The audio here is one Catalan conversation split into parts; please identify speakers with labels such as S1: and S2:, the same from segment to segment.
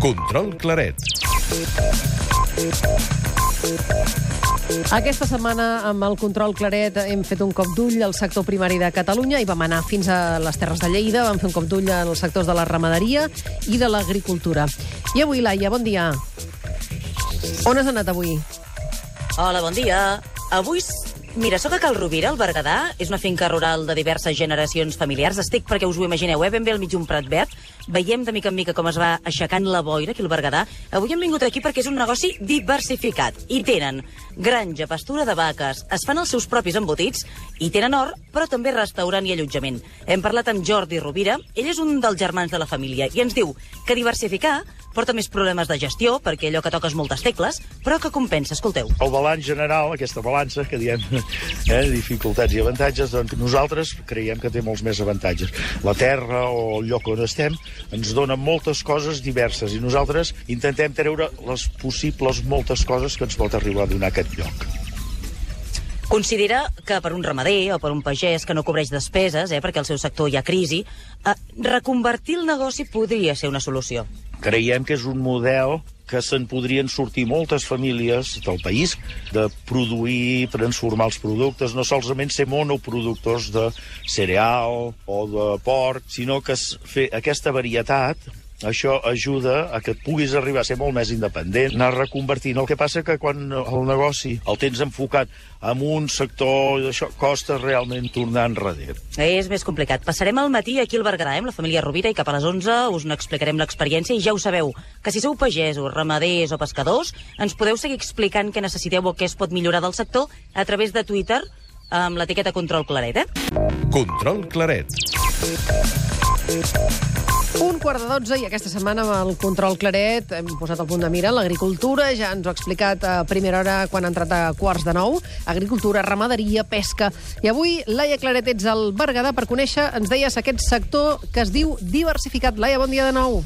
S1: Control Claret.
S2: Aquesta setmana, amb el control Claret, hem fet un cop d'ull al sector primari de Catalunya i vam anar fins a les Terres de Lleida, vam fer un cop d'ull als sectors de la ramaderia i de l'agricultura. I avui, Laia, bon dia. On has anat avui?
S3: Hola, bon dia. Avui, mira, sóc a Cal Rovira, al Berguedà. És una finca rural de diverses generacions familiars. Estic, perquè us ho imagineu, eh? ben bé al mig d'un prat verd. Veiem de mica en mica com es va aixecant la boira aquí al Berguedà. Avui hem vingut aquí perquè és un negoci diversificat. I tenen granja, pastura de vaques, es fan els seus propis embotits i tenen or, però també restaurant i allotjament. Hem parlat amb Jordi Rovira, ell és un dels germans de la família i ens diu que diversificar porta més problemes de gestió, perquè allò que toques moltes tecles, però que compensa, escolteu.
S4: El balanç general, aquesta balança que diem, eh, dificultats i avantatges, doncs nosaltres creiem que té molts més avantatges. La terra o el lloc on estem ens dona moltes coses diverses i nosaltres intentem treure les possibles moltes coses que ens pot arribar a donar aquest lloc.
S3: Considera que per un ramader o per un pagès que no cobreix despeses, eh, perquè al seu sector hi ha crisi, eh, reconvertir el negoci podria ser una solució.
S4: Creiem que és un model que se'n podrien sortir moltes famílies del país de produir, transformar els productes, no solament ser monoproductors de cereal o de porc, sinó que fer aquesta varietat això ajuda a que et puguis arribar a ser molt més independent, anar reconvertint. El que passa que quan el negoci el tens enfocat en un sector, això costa realment tornar enrere.
S3: És més complicat. Passarem el matí aquí al Berguedà, eh, amb la família Rovira, i cap a les 11 us n'explicarem l'experiència. I ja ho sabeu, que si sou pagesos, ramaders o pescadors, ens podeu seguir explicant què necessiteu o què es pot millorar del sector a través de Twitter amb l'etiqueta Control Claret, eh?
S1: Control Claret.
S2: Un quart de dotze i aquesta setmana amb el control Claret hem posat el punt de mira en l'agricultura, ja ens ho ha explicat a primera hora quan ha entrat a quarts de nou, agricultura, ramaderia, pesca. I avui, Laia Claret, ets al Berguedà per conèixer, ens deies, aquest sector que es diu diversificat. Laia, bon dia de nou.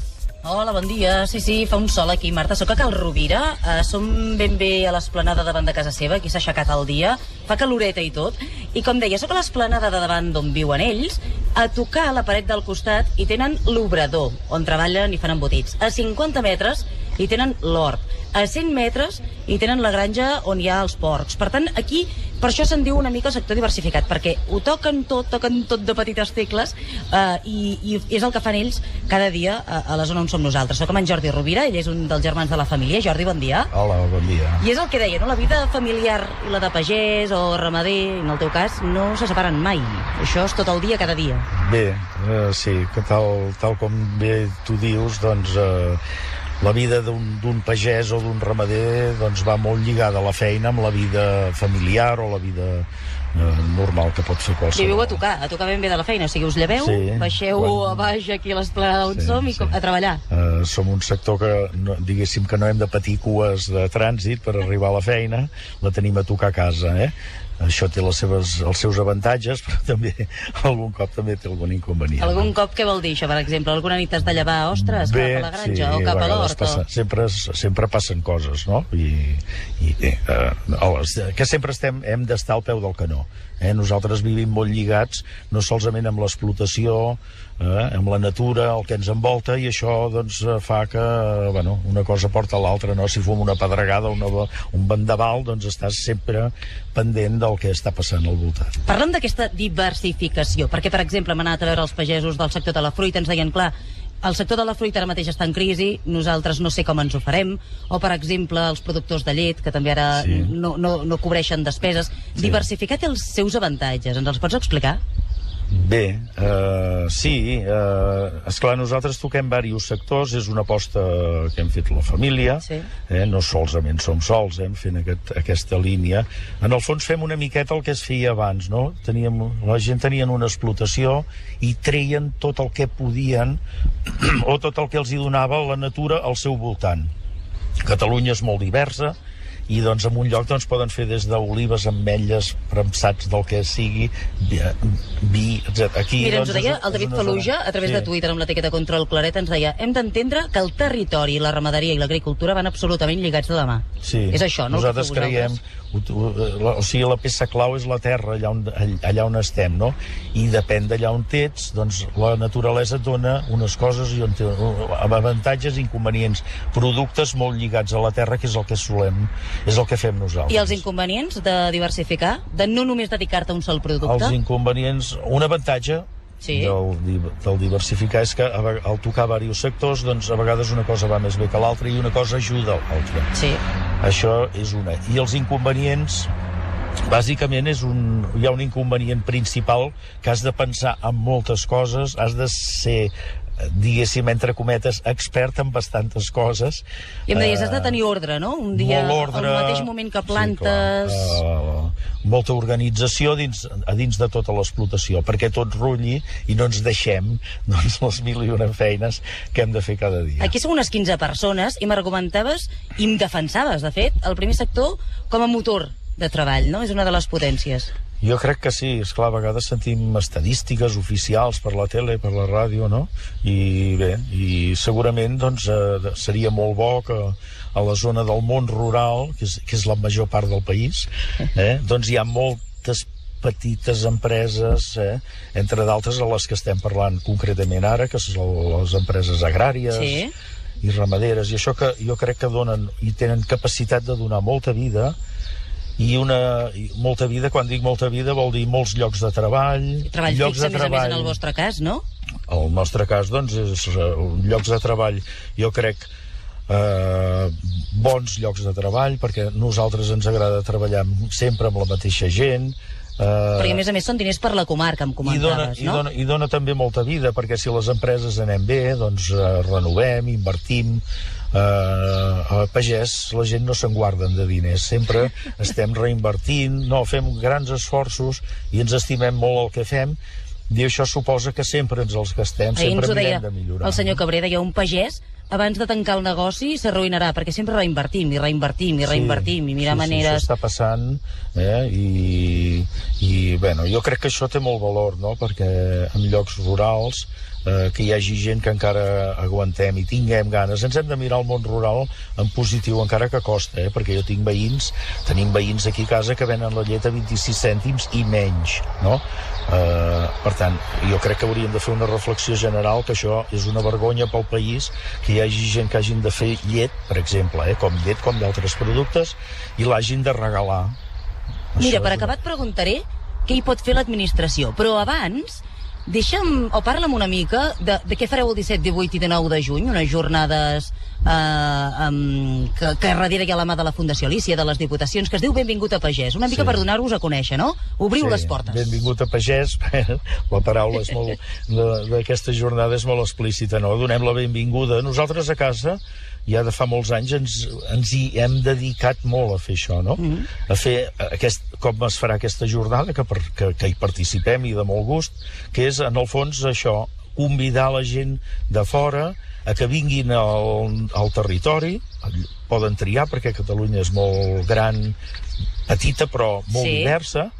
S3: Hola, bon dia. Sí, sí, fa un sol aquí, Marta. Soc a Cal Rovira. Uh, som ben bé a l'esplanada davant de casa seva. Aquí s'ha aixecat el dia. Fa caloreta i tot. I com deia, sóc a l'esplanada de davant d'on viuen ells. A tocar la paret del costat i tenen l'obrador, on treballen i fan embotits. A 50 metres hi tenen l'hort. A 100 metres hi tenen la granja on hi ha els porcs. Per tant, aquí, per això se'n diu una mica el sector diversificat, perquè ho toquen tot, toquen tot de petites tecles, eh, i, i és el que fan ells cada dia a, a la zona on som nosaltres. Soc amb en Jordi Rovira, ell és un dels germans de la família. Jordi, bon dia.
S4: Hola, bon dia.
S3: I és el que deia, no? La vida familiar i la de pagès o ramader, en el teu cas, no se separen mai. Això és tot el dia, cada dia.
S4: Bé, eh, sí, que tal, tal com bé tu dius, doncs eh, la vida d'un pagès o d'un ramader doncs, va molt lligada a la feina amb la vida familiar o la vida eh, normal que pot fer qualsevol.
S3: Viviu a tocar, a tocar ben bé de la feina. O sigui, us lleveu,
S4: Sí,
S3: baixeu
S4: quan-
S3: a baix aquí a l'esplanada on
S4: Sí,
S3: som i
S4: sí.
S3: a treballar.
S4: Uh, som un sector que, no, diguéssim, que no hem de patir cues de trànsit per arribar a la feina, la tenim a tocar a casa, eh? Això té les seves, els seus avantatges, però també algun cop també té algun inconvenient.
S3: Algun cop què vol dir això, per exemple? Alguna nit has de llevar, ostres, cap a la granja o cap a l'hort?
S4: Passa,
S3: o...
S4: sempre, sempre passen coses, no? I, i eh, eh, que sempre estem, hem d'estar al peu del canó. Eh? Nosaltres vivim molt lligats, no solament amb l'explotació, eh? amb la natura, el que ens envolta, i això doncs, eh, fa que eh, bueno, una cosa porta a l'altra, no? Si fum una pedregada, una, un vendaval, doncs estàs sempre pendent del que està passant al voltant.
S3: Parlem d'aquesta diversificació, perquè, per exemple, hem anat a veure els pagesos del sector de la fruita, ens deien, clar, el sector de la fruita ara mateix està en crisi, nosaltres no sé com ens ho farem, o, per exemple, els productors de llet, que també ara
S4: Sí.
S3: no, no, no cobreixen despeses. Diversificar té els seus avantatges, ens els pots explicar?
S4: Bé, eh, sí, eh, esclar, nosaltres toquem diversos sectors, és una aposta que hem fet la família,
S3: Sí.
S4: eh, no solament som sols, eh, fent aquest, aquesta línia. En el fons fem una miqueta el que es feia abans, no? Teníem, la gent tenien una explotació i treien tot el que podien o tot el que els hi donava la natura al seu voltant. Catalunya és molt diversa i doncs en un lloc doncs, poden fer des d'olives, ametlles, premsats del que sigui, vi, vi etc. Aquí,
S3: Mira, ens
S4: doncs,
S3: ho deia
S4: és-
S3: el David Faluja a través
S4: Sí.
S3: de Twitter amb l'etiqueta Control Claret ens deia hem d'entendre que el territori, la ramaderia i l'agricultura van absolutament lligats de la mà.
S4: Sí.
S3: És això, no? el
S4: Nosaltres creiem... o sigui, la peça clau és la terra, allà on, allà on estem, no? I depèn d'allà on ets, doncs la naturalesa et dona unes coses i on té avantatges i inconvenients. Productes molt lligats a la terra, que és el que solem, és el que fem nosaltres.
S3: I els inconvenients de diversificar? De no només dedicar-te a un sol producte?
S4: Els inconvenients... Un avantatge
S3: Sí.
S4: del, del diversificar és que al tocar diversos sectors, doncs a vegades una cosa va més bé que l'altra i una cosa ajuda a l'altra.
S3: Sí.
S4: Això és una. I els inconvenients, bàsicament és un, hi ha un inconvenient principal que has de pensar en moltes coses, has de ser diguéssim, entre cometes, expert en bastantes coses.
S3: I em deies, has de
S4: Eh,
S3: tenir ordre, no? Un dia,
S4: ordre,
S3: al mateix moment que plantes...
S4: Sí, clar. uh, molta organització dins, a dins de tota l'explotació, perquè tot rulli i no ens deixem doncs, les mil i una feines que hem de fer cada dia.
S3: Aquí som unes 15 persones i m'argumentaves i em defensaves, de fet, el primer sector com a motor de treball, no? És una de les potències.
S4: Jo crec que sí, és clar, a vegades sentim estadístiques oficials per la tele, per la ràdio, no? I bé, i segurament doncs, eh, seria molt bo que a la zona del món rural, que és, que és la major part del país, eh, doncs hi ha moltes petites empreses, eh, entre d'altres a les que estem parlant concretament ara, que són les empreses agràries,
S3: Sí.
S4: i ramaderes, i això que jo crec que donen i tenen capacitat de donar molta vida i una i molta vida, quan dic molta vida vol dir molts llocs de treball
S3: I treball
S4: llocs de
S3: més a més,
S4: treball
S3: en el vostre cas, no?
S4: el nostre cas doncs és eh, llocs de treball jo crec eh, bons llocs de treball perquè nosaltres ens agrada treballar sempre amb la mateixa gent eh,
S3: Perquè, a més a més, són diners per la comarca, em
S4: i dona,
S3: comentaves,
S4: i,
S3: no?
S4: dona, I dona també molta vida, perquè si les empreses anem bé, doncs eh, renovem, invertim, eh, a pagès la gent no se'n guarden de diners, sempre estem reinvertint, no, fem grans esforços i ens estimem molt el que fem, i això suposa que sempre ens els gastem,
S3: Ahir ens
S4: sempre
S3: deia
S4: mirem de millorar.
S3: el senyor Cabré, deia un pagès abans de tancar el negoci s'arruïnarà, perquè sempre reinvertim i reinvertim i reinvertim i mirar
S4: sí,
S3: maneres...
S4: Sí, això està passant eh? I, i bueno, jo crec que això té molt valor no? perquè en llocs rurals eh, que hi hagi gent que encara aguantem i tinguem ganes. Ens hem de mirar el món rural en positiu, encara que costa, eh? perquè jo tinc veïns, tenim veïns aquí a casa que venen la llet a 26 cèntims i menys, no? Eh, per tant, jo crec que hauríem de fer una reflexió general que això és una vergonya pel país que hi hagi gent que hagin de fer llet, per exemple, eh? com llet, com d'altres productes, i l'hagin de regalar.
S3: Mira,
S4: Això
S3: per acabar et preguntaré què hi pot fer l'administració, però abans deixa'm, o parla'm una mica de, de què fareu el 17, 18 i 19 de juny, unes jornades eh, um, que, que darrere hi ha la mà de la Fundació Alicia, de les Diputacions, que es diu Benvingut a Pagès, una mica
S4: Sí.
S3: per donar-vos a conèixer, no? Obriu les portes.
S4: Benvingut a pagès. la paraula és molt, de- d'aquesta jornada és molt explícita, no? Donem la benvinguda. Nosaltres a casa, ja de fa molts anys, ens, ens hi hem dedicat molt a fer això, no? Mm -hmm. A fer aquest, com es farà aquesta jornada, que, per, que, que hi participem i de molt gust, que és, en el fons, això, convidar la gent de fora a que vinguin al, al territori, poden triar perquè Catalunya és molt gran, petita però molt
S3: Sí.
S4: diversa,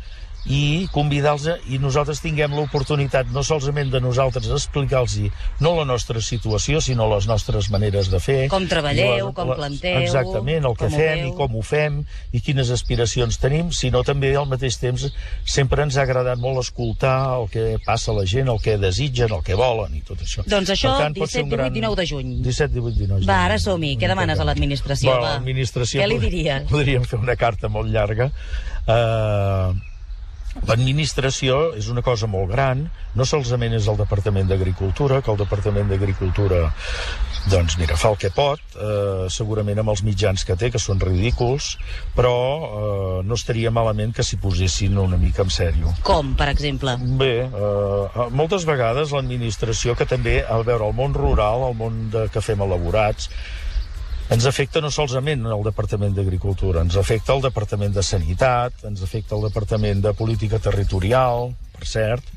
S4: i convidar-los i nosaltres tinguem l'oportunitat no solament de nosaltres explicar-los no la nostra situació, sinó les nostres maneres de fer.
S3: Com treballeu,
S4: i la-
S3: com
S4: la-
S3: planteu,
S4: Exactament, el que fem
S3: veu.
S4: i com ho fem i quines aspiracions tenim, sinó també al mateix temps sempre ens ha agradat molt escoltar el que passa a la gent, el que desitgen, el que volen i tot això.
S3: Doncs això,
S4: ser
S3: 17, 18, 19 de juny.
S4: 17, 18, 19 de juny.
S3: Va, ara som-hi. Què demanes a l'administració,
S4: Bueno,
S3: va?
S4: l'administració...
S3: Què li diries?
S4: Podríem fer una carta molt llarga. Uh, L'administració és una cosa molt gran, no solament és el Departament d'Agricultura, que el Departament d'Agricultura doncs mira, fa el que pot, eh, segurament amb els mitjans que té, que són ridículs, però eh, no estaria malament que s'hi posessin una mica en sèrio.
S3: Com, per exemple?
S4: Bé, eh, moltes vegades l'administració, que també, al veure el món rural, el món de, que fem elaborats, ens afecta no solament el Departament d'Agricultura, ens afecta el Departament de Sanitat, ens afecta el Departament de Política Territorial, per cert,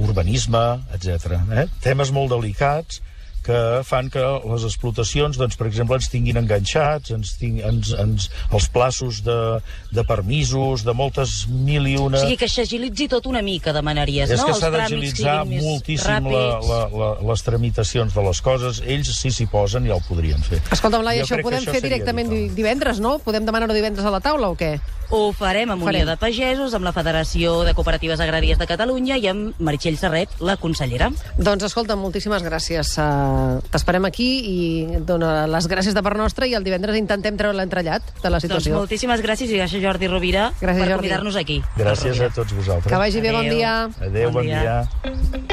S4: urbanisme, etc. Eh? Temes molt delicats que fan que les explotacions, doncs, per exemple, ens tinguin enganxats, ens ting, ens, ens, els plaços de, de permisos, de moltes mil i una...
S3: O sigui, que s'agilitzi tot una mica, demanaries,
S4: És
S3: no?
S4: que
S3: Els
S4: s'ha d'agilitzar moltíssim la, la, la, les tramitacions de les coses. Ells, si s'hi posen, ja ho podrien fer.
S2: Escolta, Blai,
S4: Jo
S2: això ho
S4: que
S2: podem
S4: això
S2: fer directament divendres, no? Podem demanar-ho divendres a la taula o què?
S3: Ho farem amb. Unió de Pagesos, amb la Federació de Cooperatives Agràries de Catalunya i amb Meritxell Serret, la consellera.
S2: Doncs escolta, moltíssimes gràcies. Uh, T'esperem aquí i dona les gràcies de part nostra i el divendres intentem treure l'entrellat de la
S3: Doncs
S2: situació.
S3: moltíssimes gràcies i gràcies Jordi Rovira
S2: Gràcies,
S3: per convidar-nos aquí.
S4: Gràcies a tots vosaltres.
S2: que vagi bé, bon dia.
S4: Adéu, bon,
S3: Bon dia.
S4: dia.